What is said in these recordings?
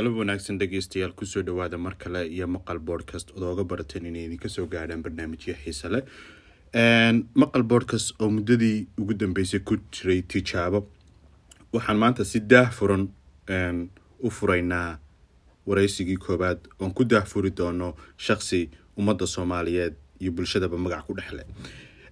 galab wanaagsan dhegeystayaal ku soo dhawaada mar kale iyo maqal boodcast odooga barateen inay idinka soo gaadhaan barnaamijyo xiise leh maqal boodcast oo muddadii ugu dambeysay ku jiray tijaabo. Waxaan maanta si daah furan u furaynaa wareysigii koowaad oon ku daah furi doono shaksi ummadda soomaaliyeed iyo bulshadaba magac ku dhexle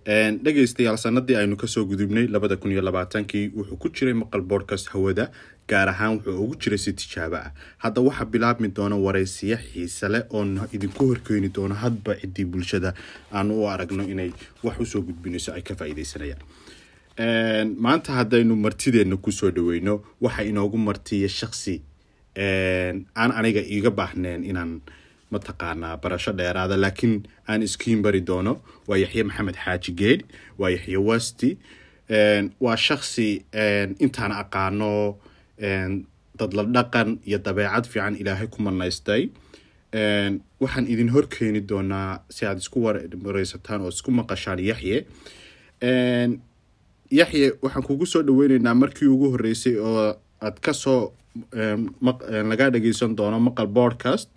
dhegeystayaal sanadii aynu ka soo gudubnay labada kun iyo labaatankii wuxuu ku jiray maqal boodcast hawada gaar ahaan wuxuu ugu jiray si tijaabo ah hadda waxaa bilaabmi doona wareysiyo xiise leh oon idinku horkeeni doono hadba ciddii bulshada. Aan u aragno inay wax u soo gudbinayso ay ka faa-ideysanayaan maanta haddaynu martideenna ku soo dhaweyno waxa inoogu martiya shaksi aan aniga iiga baahneen inaan mataqaanaa barasho dheeraada laakiin aan iskiin bari doono. Waa yaxye maxamed xaaji geed waa yaxye wasti waa shaksi intaan aqaano dad la dhaqan iyo dabeecad fiican ilaahay ku manaystay. Waxaan idin horkeeni doonaa si aad isku wareysataan oo isku maqashaan yaxye. Yaxye waxaan kugu soo dhaweyneynaa markii ugu horeysay oo aad ka soo laga dhageysan doono maqal boardcast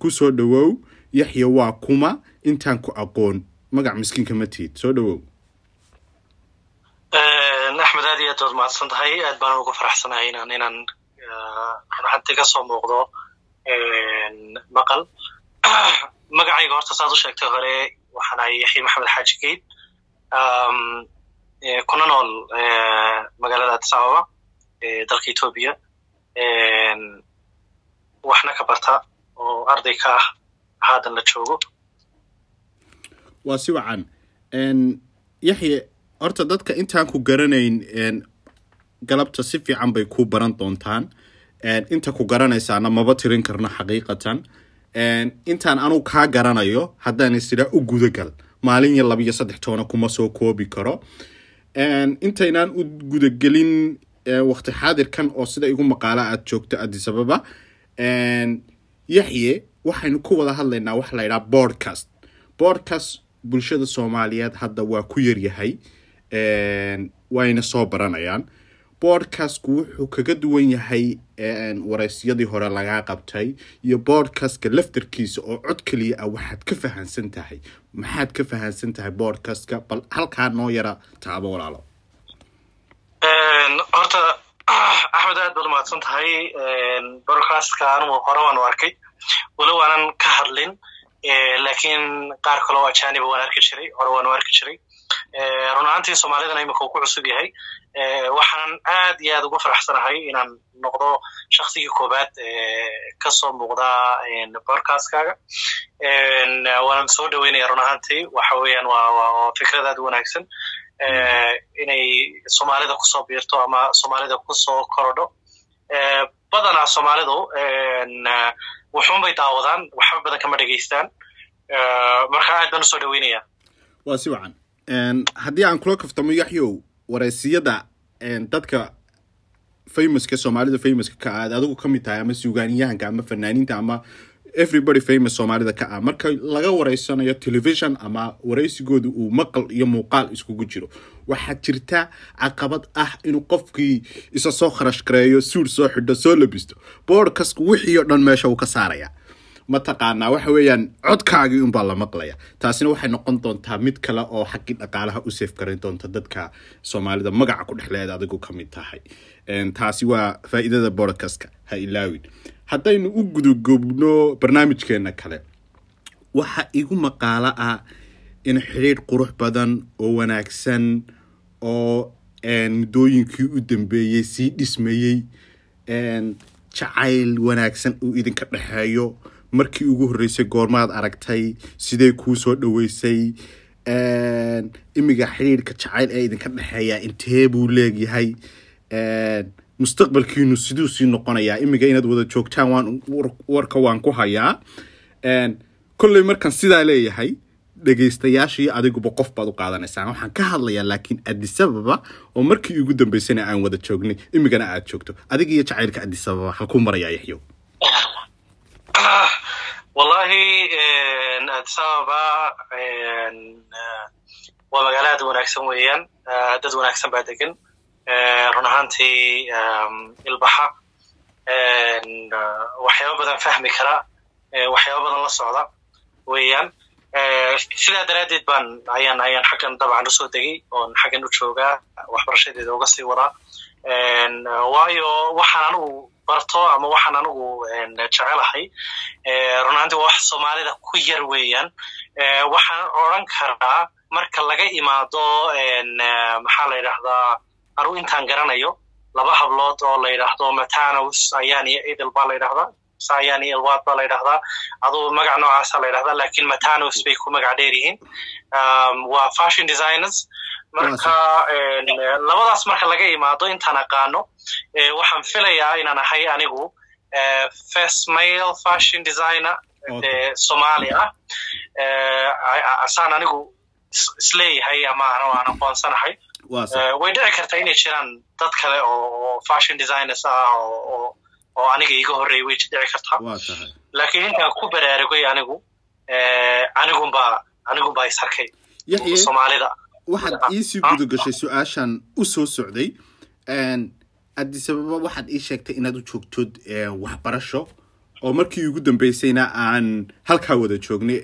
ku soo dhawow yaxye waa kuma intaan ku aqoon. Magac miskiinka ma tihid soo dhawow. Axmed aad iyo aad waad mahadsan tahay aad baan uga faraxsanahay inaan inaan runxanti ka soo muuqdo maqal. Magacayga horta saad u sheegtay hore waxaan ahay yaxye maxamed xaaji geyd kuna nool magaalada addis ababa dalka etoobiya waxna ka barta oo arday ka ah haadan la joogo. Waa si wacan. Yaxye horta dadka intaan ku garanayn galabta si fiican bay ku baran doontaan. Inta ku garanaysaana maba tirin karno xaqiiqatan. Intaan anugu kaa garanayo haddaan isidaa u gudagal. Maalin iyo laba iyo saddex toona kuma soo koobi karo. Intaynaan u gudagelin wakti xaadirkan oo sida igu maqaala aad joogto addisababa yaxye waxaynu ku wada hadlaynaa waxa la yidhaha boardcast boardcast bulshada soomaaliyeed hadda waa ku yaryahay wayna soo baranayaan. Boardcastku wuxuu kaga duwan yahay wareysyadii hore lagaa qabtay iyo boardcastka laftarkiisa oo cod keliya ah waxaad ka fahansan tahay. Maxaad ka fahansan tahay boardcastka bal halkaa noo yara taabo walaalo. Horta axmed aad baad umahadsan tahay boardcastka anugu hore waan u arkay. Walow aanan ka hadlin lakiin qaar kaloo ajaniba waan arki jiray hore waan u arki jiray. Run ahaantii soomaalidana imika uu ku cusub yahay. Waxaanan aad iyo aad ugu faraxsanahay inaan noqdo shaksigii koobaad ka soo muuqda boardcastkaaga waanan soo dhaweynaya run ahaantii. Waxa weeyaan waa fikrad aad u wanaagsan inay soomaalida ku soo biirto ama soomaalida ku soo korodho badanaa soomaalidu wuxuun bay daawadaan waxba badan kama dhegeystaan marka aad baan u soo dhaweynaya waa si wacan. Haddii aan kula kaftamo yaxyow wareysiyada dadka famouska soomaalida famouska ka aad adigu ka mid tahay ama suugaaniyahanka ama fanaaniinta ama everybody famous soomaalida ka ah. Marka laga wareysanayo television ama wareysigooda uu maqal iyo muuqaal iskugu jiro waxaa jirta caqabad ah inuu qofkii isa soo kharash suur soo xidho soo labisto. Boordkasku wixii oo dhan meesha uu ka saaraya. Mataqaanaa waxa weeyaan codkaagii unbaa la maqlaya. Taasina waxay noqon doontaa mid kale oo xaggii dhaqaalaha u seef garan doonta dadka soomaalida magaca ku dhexleeda adigu ka mid tahay. Taasi waa faa'iidada ha ilaawin haddaynu u gudagobno barnaamijkeena kale waxa igu maqaalo ah in xidhiidh qurux badan oo wanaagsan oo muddooyinkii u dambeeyey sii dhismayey jacayl wanaagsan uu idinka dhexeeyo. Markii ugu horreysay goormaad aragtay sidee kuu soo dhoweysay imiga xidhiidhka jacayl ee idinka dhexeeya intee buu leegyahay mustaqbalkiinu siduu sii noqonayaa imiga inaad wada joogtaan waan warka waan ku hayaa. Kolley markaan sidaa leeyahay dhegaystayaashii adiguba qof baad u qaadanaysaan. Waxaan ka hadlayaa laakiin addisababa oo markii ugu dambeysana aan wada joognay imigana aad joogto. Adiga iyo jacaylka addisababa halkuu marayaa yaxyow. Wallahi addis ababa waa magaalo aad wanaagsan weeyaan. Dad wanaagsan baa degan run ahaantii ilbaxa. Waxyaaba badan fahmi kara. Waxyaaba badan la socda weeyaan. Sidaa daraaddeed baan ayaan ayaan xaggan dabcan u soo degay oon xaggan u joogaa waxbarashadeeda uga sii wadaa waayo waxaan anigu barto ama waxaan anigu jecelahay runaantii waa wax soomaalida ku yar weeyaan. Waxaan odran karaa marka laga imaado maxaa la yidhahdaa anigu intaan garanayo laba hablood oo la yidhaahdo matanos ayaan iyo idil baa la yidhahdaa sayan iyo ilwaad baa la yidhahdaa aduu magac noocaasa la yidhahdaa laakiin matanos bay ku magac dheer yihiin. Waa fashion designers. Marka labadaas marka laga imaado intaan aqaano waxaan filayaa inaan ahay anigu first male fashion designer de somali ah asaan anigu is leeyahay ama aan aqoonsanahay way dhici kartaa inay jiraan dad kale oo fashion designers ah oo aniga iga horreeyay way dhici kartaa laakiin intaan ku baraarugay anigu anigunbaa anigunbaa is arkay soomaalida waxaad iisii guda gashay su'aashan u soo socday adisababa waxaad ii sheegtay inaad u joogtod waxbarasho oo markii ugu dambeysayna aan halkaa wada joognay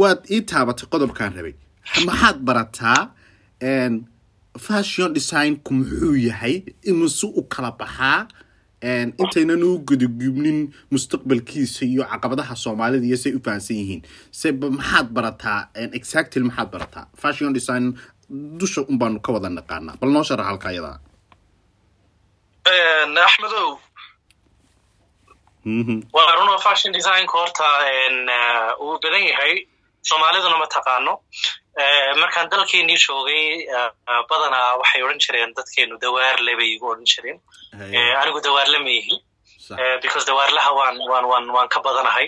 waad ii taabatay qodobkaan rabay. Maxaad barataa fashion designku muxuu yahay? Imise u kala baxaa? Intaynan u gudagubnin mustaqbalkiisa iyo caqabadaha soomaalida iyo say u fahansan yihiin. Se maxaad barataa exactly maxaad barataa? Fashion design dusha un baanu ka wada naqaanaa. Bal noo sharax halka ayadaa axmedow. Waa runo fashion designku horta uu badan yahay soomaaliduna ma taqaano. Markaan dalkeenii joogay badanaa waxay odhan jireen dadkeenu dawaarle bay igu odhan jireen. Anigu dawaarle ma yihi because dawaarlaha waan waan ka badanahay.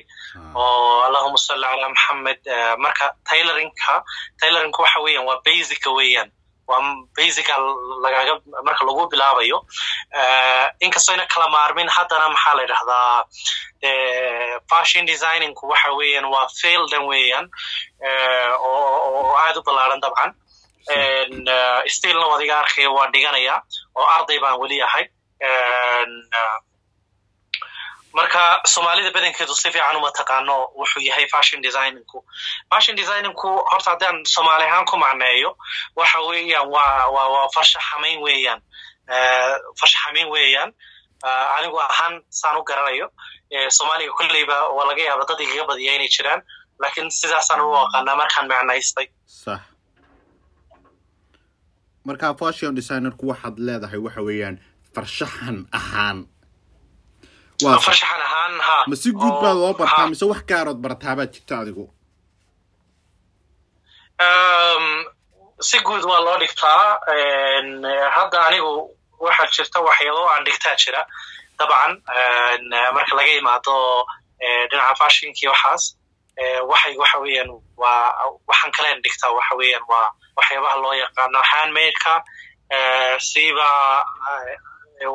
Oo allahuma salli calaa maxamed marka tailoringka tailoringka waxa weeyaan waa basica weeyaan waa basica lagaga marka lagu bilaabayo inkastoo ina kala maarmin haddana maxaa la yidhahdaa fashion designingku waxa weeyaan waa fieldan weeyaan oo aad u ballaaran dabcan. Stilna waad iga arkaya waan dhiganaya oo arday baan weli ahay marka soomaalida badankeedu si fiican uma taqaano wuxuu yahay fashion designingku. Fashion designingku horta haddaan soomaali ahaan ku macneeyo waxa weeyaan waa waa waa farshaxamayn weeyaan. Farshaxamayn weeyaan. Anigu ahaan saan u garanayo soomaaliga kolleyba waa laga yaaba dad igaga badiya inay jiraan laakiin sidaasaan u aqaanaa markaan macnaystay. Marka fashion designerku waxaad leedahay waxa weeyaan farshaxan ahaan ma si guud baad loo bartaa mise wax gaarood bartaabaad jirta adigu si guud waa loo dhigtaa hadda anigu waxaa jirta waxyaabo aan dhigtaa jira. Dabcan marka laga imaado dhinaca fashionkii waxaas waxay waxa weeyaan waa waxaan kaleen dhigtaa waxa weeyaan waa waxyaabaha loo yaqaano handmadeka. Siba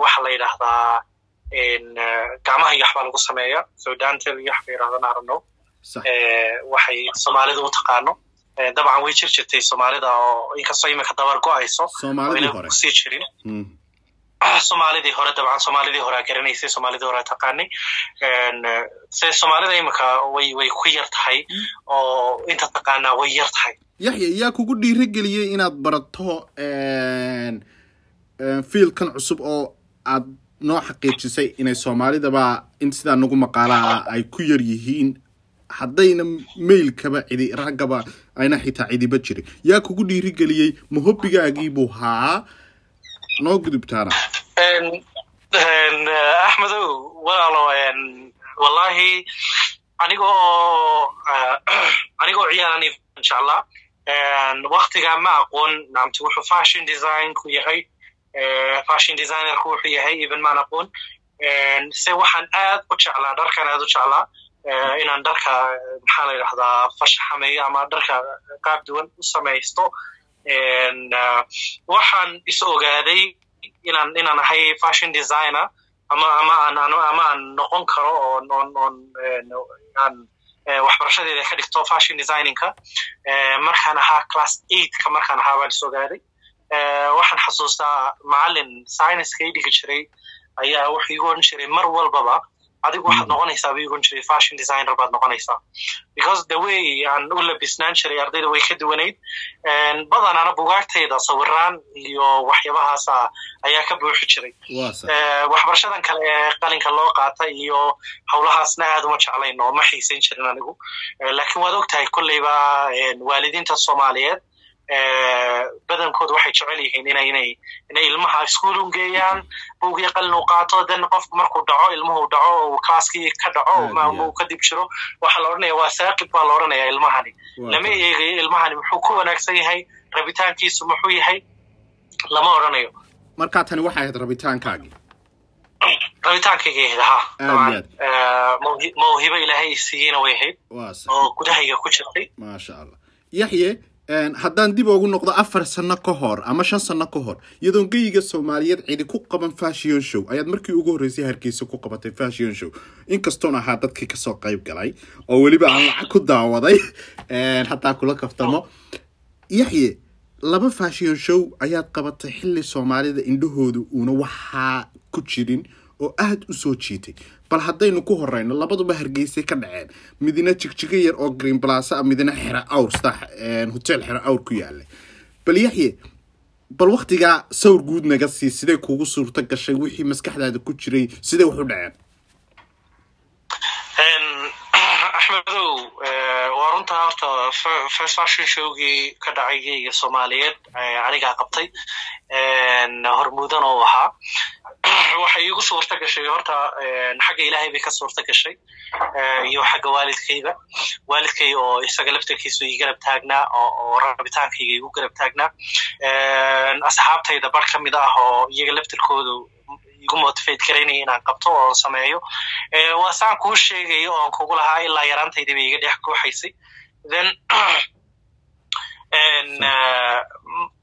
waxa la yidhaahdaa gacmaha iyo waxbaa lagu sameeya so dantel iyo waxba yidhahdaan arano waxay soomaalida u taqaano. Dabcan way jir jirtay soomaalida oo inkastoo imika dabar go'ayso. Kusii jirin. Soomaalidii hore dabcan soomaalidii hore a garanaysay soomaalidii hore a taqaanay. Se soomaalida imika way way ku yar tahay oo inta taqaanaa way yar tahay. Yaxya yaa kugu dhiirageliyey inaad barato fiilkan cusub oo aad noo xaqiijisay inay soomaalidaba in sidaa nagu maqaalaa ay ku yar yihiin. Haddayna mailkaba cidi raggaba ayna xitaa cidiba jirin yaa kugu dhiirigeliyey ma hobbigaagiibuu haa? Noo gudubtaana. Axmedow walaalo wallahi anigoo anigoo ciyaaran jeclaa waktiga ma aqoon namti wuxuu fashion designku yahay fashion designerku wuxuu yahay even maan aqoon se waxaan aad u jeclaa dharkan aad u jeclaa. Inaan dharka maxaa la yidhahdaa farshaxameeyo ama dharka qaab duwan u samaysto. Waxaan is ogaaday inaan inaan ahay fashion designer ama ama aan ama aan noqon karo oon on on aan waxbarashadeeda ka dhigto fashion designingka. Markaan ahaa class eightka markaan ahaa baan is ogaaday waxaan xasuustaa macalin i dhigi jiray ayaa wuxuu igu oran jiray mar walbaba. Adigu waxaad noqonaysaa buu igu oran jiray fashion designer baad noqonaysaa. Because the way aan u labisnaan jiray ardayda way ka duwanayd. Badanana bugaagtayda sawiraan iyo waxyaabahaasa ayaa ka buuxi jiray. Waxbarashadan kale ee qalinka loo qaata iyo howlahaasna aad uma jeclayn oo ma xiisayn jirin anigu. Laakiin waad og tahay kolleyba waalidiinta soomaaliyeed badankood waxay jecel yihiin ina inay ilmaha iskuolun geeyaan buugii qalin uu qaato then qofku markuu dhaco ilmuhu dhaco uu classkii ka dhaco kadib jiro waxaa la odhanaya waa saaqib baa la odhanaya ilmahani. Lama eegayo ilmahani muxuu ku wanaagsan yahay rabitaankiisu muxuu yahay lama odhanayo. Markaa tani waxay ahayd rabitaankaagii rabitaankayga ahayd ha mawhibo ilaahay siiyeyna way ahayd. Oo gudahayga ku jirtay. Maasha allah. Yaxye haddaan dib ugu noqdo afar sano ka hor ama shan sano ka hor iyadoon geyiga soomaaliyeed cidi ku qaban fashion show. Ayaad markii ugu horreysay hargeysa ku qabatay fashion show. Inkastoon ahaa dadkii ka soo qayb galay oo weliba aan lacag ku daawaday hataa kula kaftamo. Yaxye laba fashion show ayaad qabatay xilli soomaalida indhahooda uuna waxaa ku jirin oo aada u soo jiitay. Bal haddaynu ku horeyno labaduba hargeysay ka dhaceen. Midna jigjigo yar oo green blasa a midna xero awr sta hotel xero awr ku yaalay bal yaxye bal waktigaa sawr guud naga sii siday kugu suurto gashay wixii maskaxdaada ku jiray siday wax u dhaceen axmedow waa runtaa horta first fashion showgii ka dhacay geyga soomaaliyeed anigaa qabtay. Hormuudan oo ahaa waxay iigu suurta gashay horta xagga ilaahay bay ka suurta gashay iyo xagga waalidkayga. Waalidkay oo isaga laftarkiisu ii garab taagnaa oo rabitaankayga igu garab taagnaa asxaabtayda bar ka mid ah oo iyaga laftarkoodu igu motivate garaynaya inaan qabto oo sameeyo. Waa saan kuu sheegayo oon kugu lahaa ilaa yaraantayda bay iga dhex guuxaysay. Then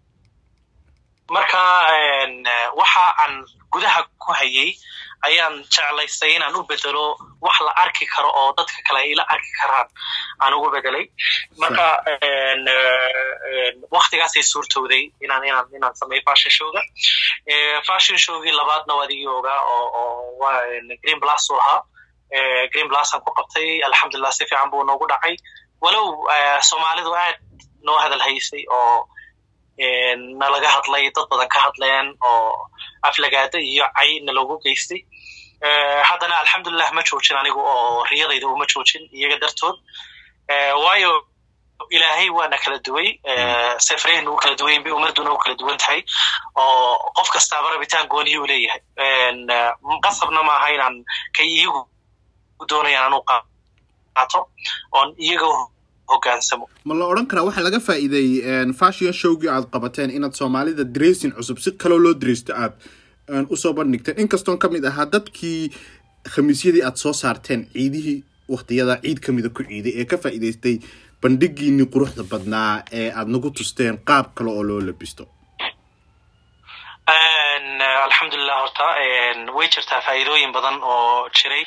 marka waxa aan gudaha ku hayay ayaan jeclaystay inaan u bedelo wax la arki karo oo dadka kale ay la arki karaan. Aan ugu bedelay marka waktigaasay suurtowday inaan inaan inaan sameeyo fashion showga. Fashion showgii labaadna waad igi ogaa oo oo green plus u ahaa. Green plusaan ku qabtay. Alxamdulilah si fiican buu noogu dhacay. Walow soomaalidu aad noo hadal haysay oo nalaga hadlay dad badan ka hadleen oo aflagaada iyo cay nalogu geystay. Haddana alxamdulilah ma joojin anigu oo riyadayda uma joojin iyaga dartood. Waayo ilaahay waana kala duway. Sefrehna u kala duwayn bay umaduna u kala duwan tahay oo qof kastaaba rabitaan gooniyu u leeyahay. Qasabna maaha inaan kay iyagu doonayaan anu qaato. Oon iyaga ma la odhan karaa waxaa laga faa'iiday fashion showgii aad qabateen inaad soomaalida dressing cusub si kaloo loo dreysto aad u soo bandhigteen. Inkastoon ka mid ahaa dadkii khamiisyadii aad soo saarteen ciidihii waktiyada ciid ka mida ku ciiday ee ka faa'iidaystay bandhigiinii quruxda badnaa ee aad nagu tusteen qaab kale oo loo labisto alxamdulilah horta way jirtaa faa'iidooyin badan oo jiray.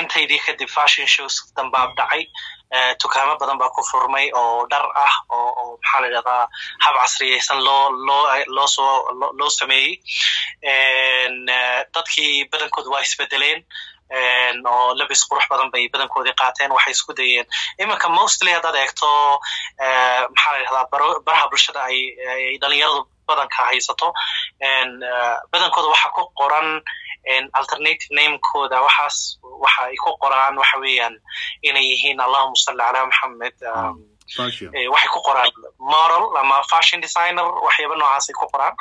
Intaydii kadib fashion shows dambaab dhacay. Dukaamo badan baa ku furmay oo dhar ah oo maxaa la yidhahdaa hab casriyaysan loo loo loo soo loo sameeyey. Dadkii badankood waa isbedeleen. Oo labis qurux badan bay badankoodii qaateen waxay isku dayeen. Iminka mostly haddaad eegto maxaa la yidhahdaa baraha bulshada ay dhalinyaradu badanka haysato badankooda waxa ku qoran alternative namekooda waxaas waxa ay ku qoraan waxa weeyaan inay yihiin allahuma salli calaa maxamed waxay ku qoraan moral ama fashion designer waxyaaba noocaasay ku qoraan.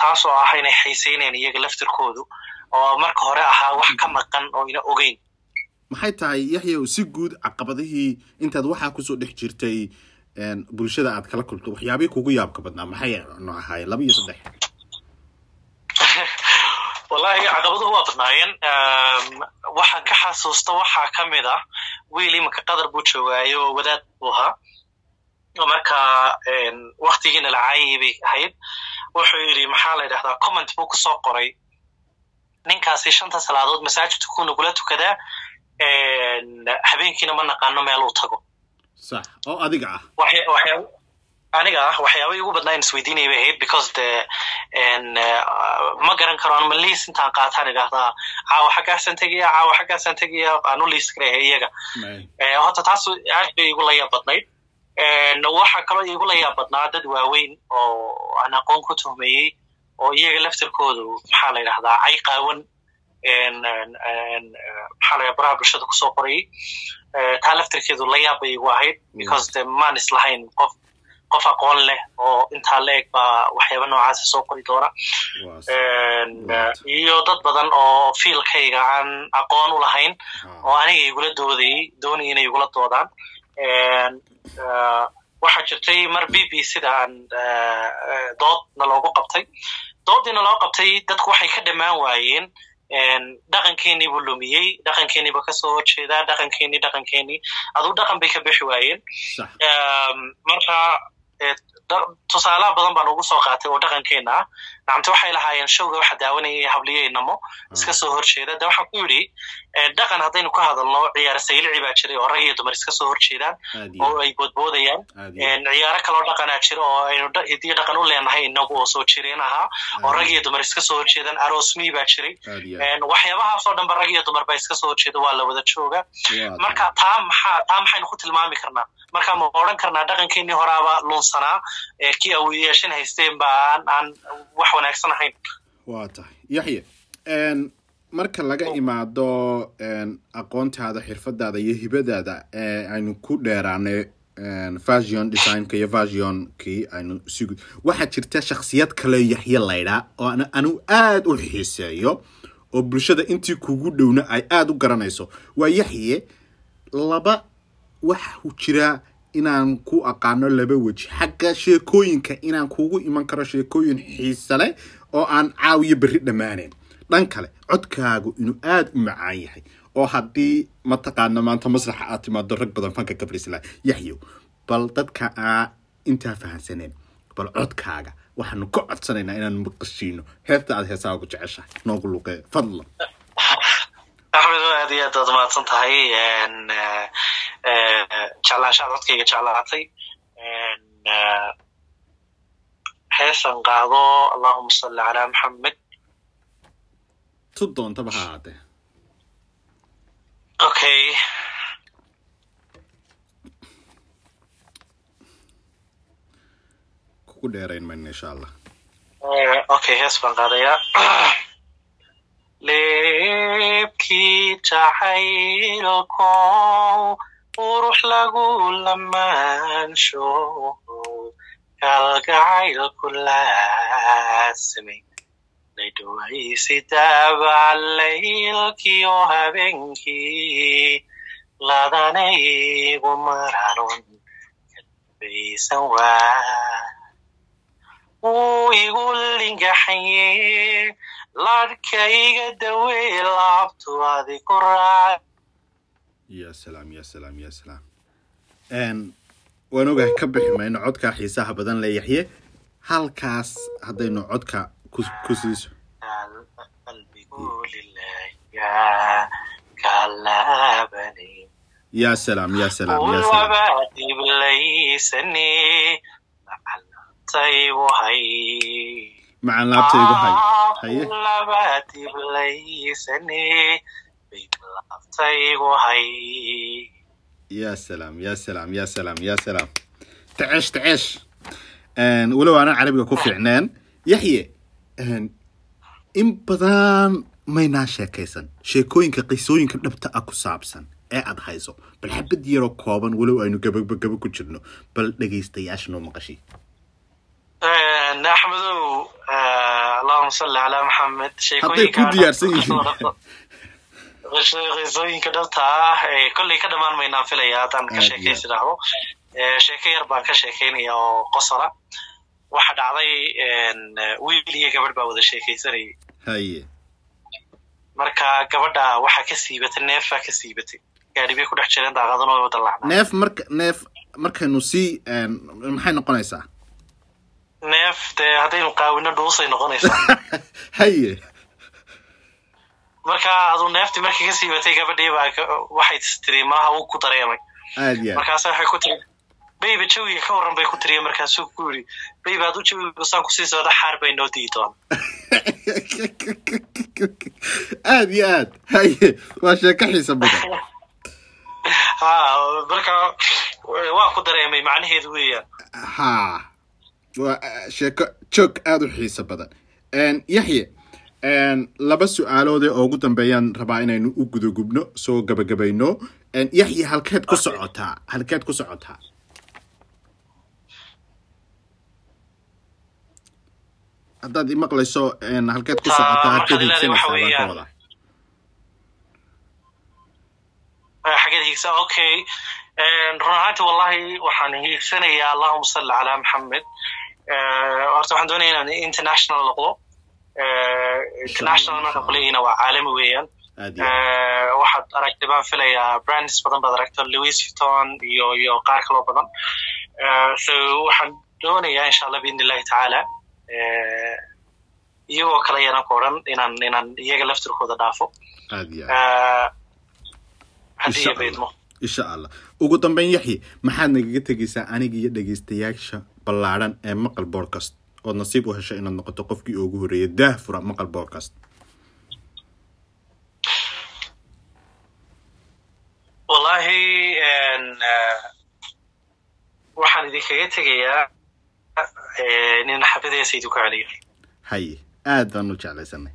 Taasoo ah inay xiiseyneen iyaga laftirkoodu oo marka hore ahaa wax ka maqan oo ina ogeyn. Maxay tahay yaxya si guud caqabadihii intaad waxaa ku soo dhex jirtay bulshada aad kala kulto waxyaabihii kugu yaabka badnaa maxay no ahaayeen? Laba iyo saddex. Wallahi caqabaduhu waa badnaayeen. Waxaan ka xasuusta waxaa ka mid ah wiil iminka qadar buu joogaayo wadaad buu ahaa. Marka waktigiina lacaayay bay ahayd. Wuxuu yidhi maxaa la yidhahdaa comment buu ku soo qoray. Ninkaasi shanta salaadood masaajidka nagula tukadaa habeenkiina ma naqaano meel uu tago sax oo adiga ah. Aniga ah waxyaaba igu badnaa in isweydiinaya bay ahayd because de ma garan karo anma liis intaan qaataan idhahdaa caawa xaggaasaan tegaya caawa xaggaasaan tegaya aan u liis iyaga. Horta taas aad bay igu layaab badnayd. Waxa kaloo igu layaab badnaa dad waaweyn oo aan aqoon ku tuhmayey oo iyaga laftirkoodu maxaa la yidhahdaa cay qaawan maxaa la baraha bulshada ku soo qorayay taa laftirkeedu layaab bay igu ahayd because de maan islahayn qof qof aqoon leh oo intaa la eg baa waxyaaba noocaasa soo qori doona. Iyo dad badan oo fiilkayga aan aqoon u lahayn oo aniga igula doodayey doonaya inay igula doodaan. Waxaa jirtay mar b b sida aan doodna loogu qabtay. Doodiina loo qabtay dadku waxay ka dhammaan waayeen dhaqankeenii buu lumiyey dhaqankeenii ba ka soo horjeedaa dhaqankeenii dhaqankeenii aduu dhaqan bay ka bixi waayeen. Marka tusaalaha badan baan ugu soo qaatay oo dhaqankeena ah nacamte waxay lahaayeen showga waxa daawanayay habliyo inamo iska soo horjeeda. De waxaan ku yidhi dhaqan haddaynu ka hadalno ciyaar saylici baa jiray oo rag iyo dumar iska soo horjeedaan oo ay boodboodayaan. Ciyaaro kaloo dhaqanaa jira oo aynu hidiyo dhaqan u leenahay inagu oo soo jireen ahaa oo rag iyo dumar iska soo horjeedaan. Aroosmii baa jiray. Waxyaabahaasoo dhan ba rag iyo dumar baa iska soo horjeeda waa la wada jooga. Marka taa maxaa taa maxaynu ku tilmaami karnaa? Marka ma odhan karnaa dhaqankeenii horaaba lunsanaa kii awiyaashan haysteen ba aan aan wax wanaagsan ahayn. Waa tahay. Yaxye marka laga imaado aqoontaada xirfadaada iyo hibadaada aynu ku dheeraanay fashion designka iyo fashionkii aynu sig waxaa jirta shaksiyad kale yaxye laydhaa oo anigu aada u xiiseeyo oo bulshada intii kugu dhowna ay aada u garanayso. Waa yaxye laba waxu jiraa inaan ku aqaano laba weji. Xagga sheekooyinka inaan kugu iman karo sheekooyin xiise leh oo aan caawiyo berri dhammaanayn dhan kale codkaagu inuu aada u macaan yahay oo haddii mataqaana maanta masraxa aad timaado rag badan fanka kabrisla yaxyo bal dadka aa intaa fahansaneen bal codkaaga waxaanu ka codsanaynaa inaan maqashiino. Heesta aad heesaaga ku jeceshahay. Noogu luqee fadlan axmed aad iyo aad waad mahadsan tahay jeclaanshaad codkayga jeclaatay heesan qaado allahuma salli calaa maxamed tu doontaba ha ahaatee okay kugu dheerayn mayno insha allah okay hees baan qaadayaa leebkii jacaylkow qurux lagu lamaansho kalgacaylku laasimay laydhawaysi daabac laylkiyo habeenkii ladanaygu maranon kalbaysan waa wuu igu lingaxaye ladhkayga dawey laabtu adi ku raac ya salaam ya salaam ya salaam waan ogahay ka bixi mayno codkaa xiisaha badan le yaxye halkaas haddaynu codka ku siiso ya salaam ya salaam ya salaam macaan laabtaygu hay ya salaam ya salaam ya salaam ya salaam taceesh taceesh walow aanan carabiga ku fiicneen yaxye in badan maynaa sheekaysan sheekooyinka qisooyinka dhabta ah ku saabsan ee aad hayso bal xabad yaroo kooban walow aynu gabagba gaba ku jirno bal dhegaystayaasha noo maqashay axmedow allahuma salli calaa maxamed hadday ku diyaarsan yihiin. qisooyinka dhabta ah kolley ka dhammaan maynaan filaya haddaan ka sheekaysi dhahdo sheeko yar baan ka sheekaynaya oo qosola waxa dhacday wiil iyo gabadh baa wada sheekaysanayay marka gabadha waxa ka siibatay neef baa ka siibatay gaadhi bay ku dhex jireen daaqadana way wada lacnaa. Neef marka neef markaynu sii maxay noqonaysaa neef dee haddaynu qaawino dhuusay noqonaysaa. Haye. Marka aduu neeftii markii ka siibatay gabadhii baa waxay tiri maaha uu ku dareemay. Markaasa waxay ku tiri bayba jawiga ka waran bay ku tiriya markaasuu ku yidhi bayba hadduu jawiga saan ku sii socda xaar bay noo dii doona aad iyo aad. Haye waa sheeko xiisa badan. Ha marka waa ku dareemay macnaheedu weeyaan. Ha waa sheeko joog aada u xiiso badan. Yaxye laba su'aaloode oo ugu dambeeyaan rabaa inaynu u gudagubno soo gabagabayno yaxye halkeed ku socotaa halkeed ku socotaa haddaad imaqlayso halkeed ku socotaa halkeed ka wadaa xageed hiigsa okay. Run ahaanti wallahi waxaan hiigsanayaa allahuma salli calaa maxamed horta waxaan doonaya inaan international noqdo international markaan kuleeyahina waa caalami weeyaan waxaad aragtay baan filayaa brands badan baad aragto louis vuitton iyo iyo qaar kaloo badan. so waxaan doonayaa insha allah biidn illahi tacaala iyagoo kale yanaan ku odhan inaan inaan iyaga laftirkooda dhaafo haddii baydmo insha allah ugu dambeyn yaxye maxaad nagaga tegaysaa aniga iyo dhegeystayaasha ballaadhan ee maqal boodcast ood nasiib u hesho inaad noqoto qofkii ugu horreeyay daah fura maqal boodcast wallahi waxaan idinkaga tegayaa nin xabadeesa idinku celiyo. Haye aad baan u jeclaysanay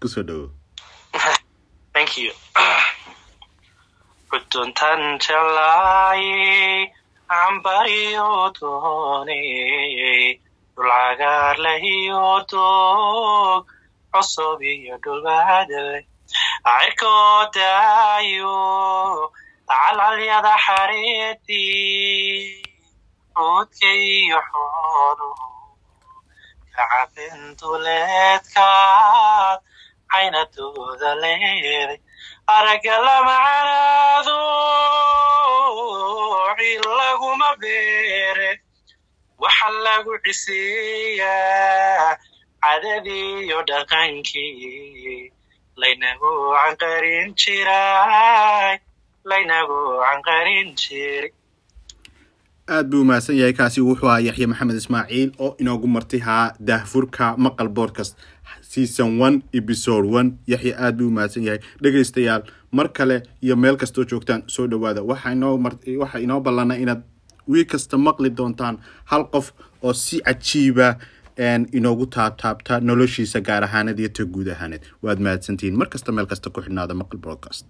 ku soo dhawo thank you cambariyo dooney dhul cagaar lahiyo doog cusub iyo dhulbadle cirkoo daayo calcalyada xareedii roodka iyo xoolu kacabin duleedkaad caynadooda leeday aragga beere waxa lagu ciseeyaa cadadiiyo dhaqankii laynagu canqarin jiray laynagu canqarin jiray. Aad buu umahadsan yahay kaasi wuxuu ahaa yaxye maxamed ismaaciil oo inoogu martay haa daahfurka maqal boodcast season one episode one. Yaxye aad buu umahadsan yahay. Dhegaystayaal mar kale iyo meel kastoo joogtaan soo dhawaada waxaa inoo mar waxaa inoo ballana inaad wiil kasta maqli doontaan hal qof oo si cajiiba inoogu taabtaabta noloshiisa gaar ahaaneed iyo ta guud ahaaneed. Waad mahadsantihiin mar kasta meel kasta ku xidhnaada maqal broadcast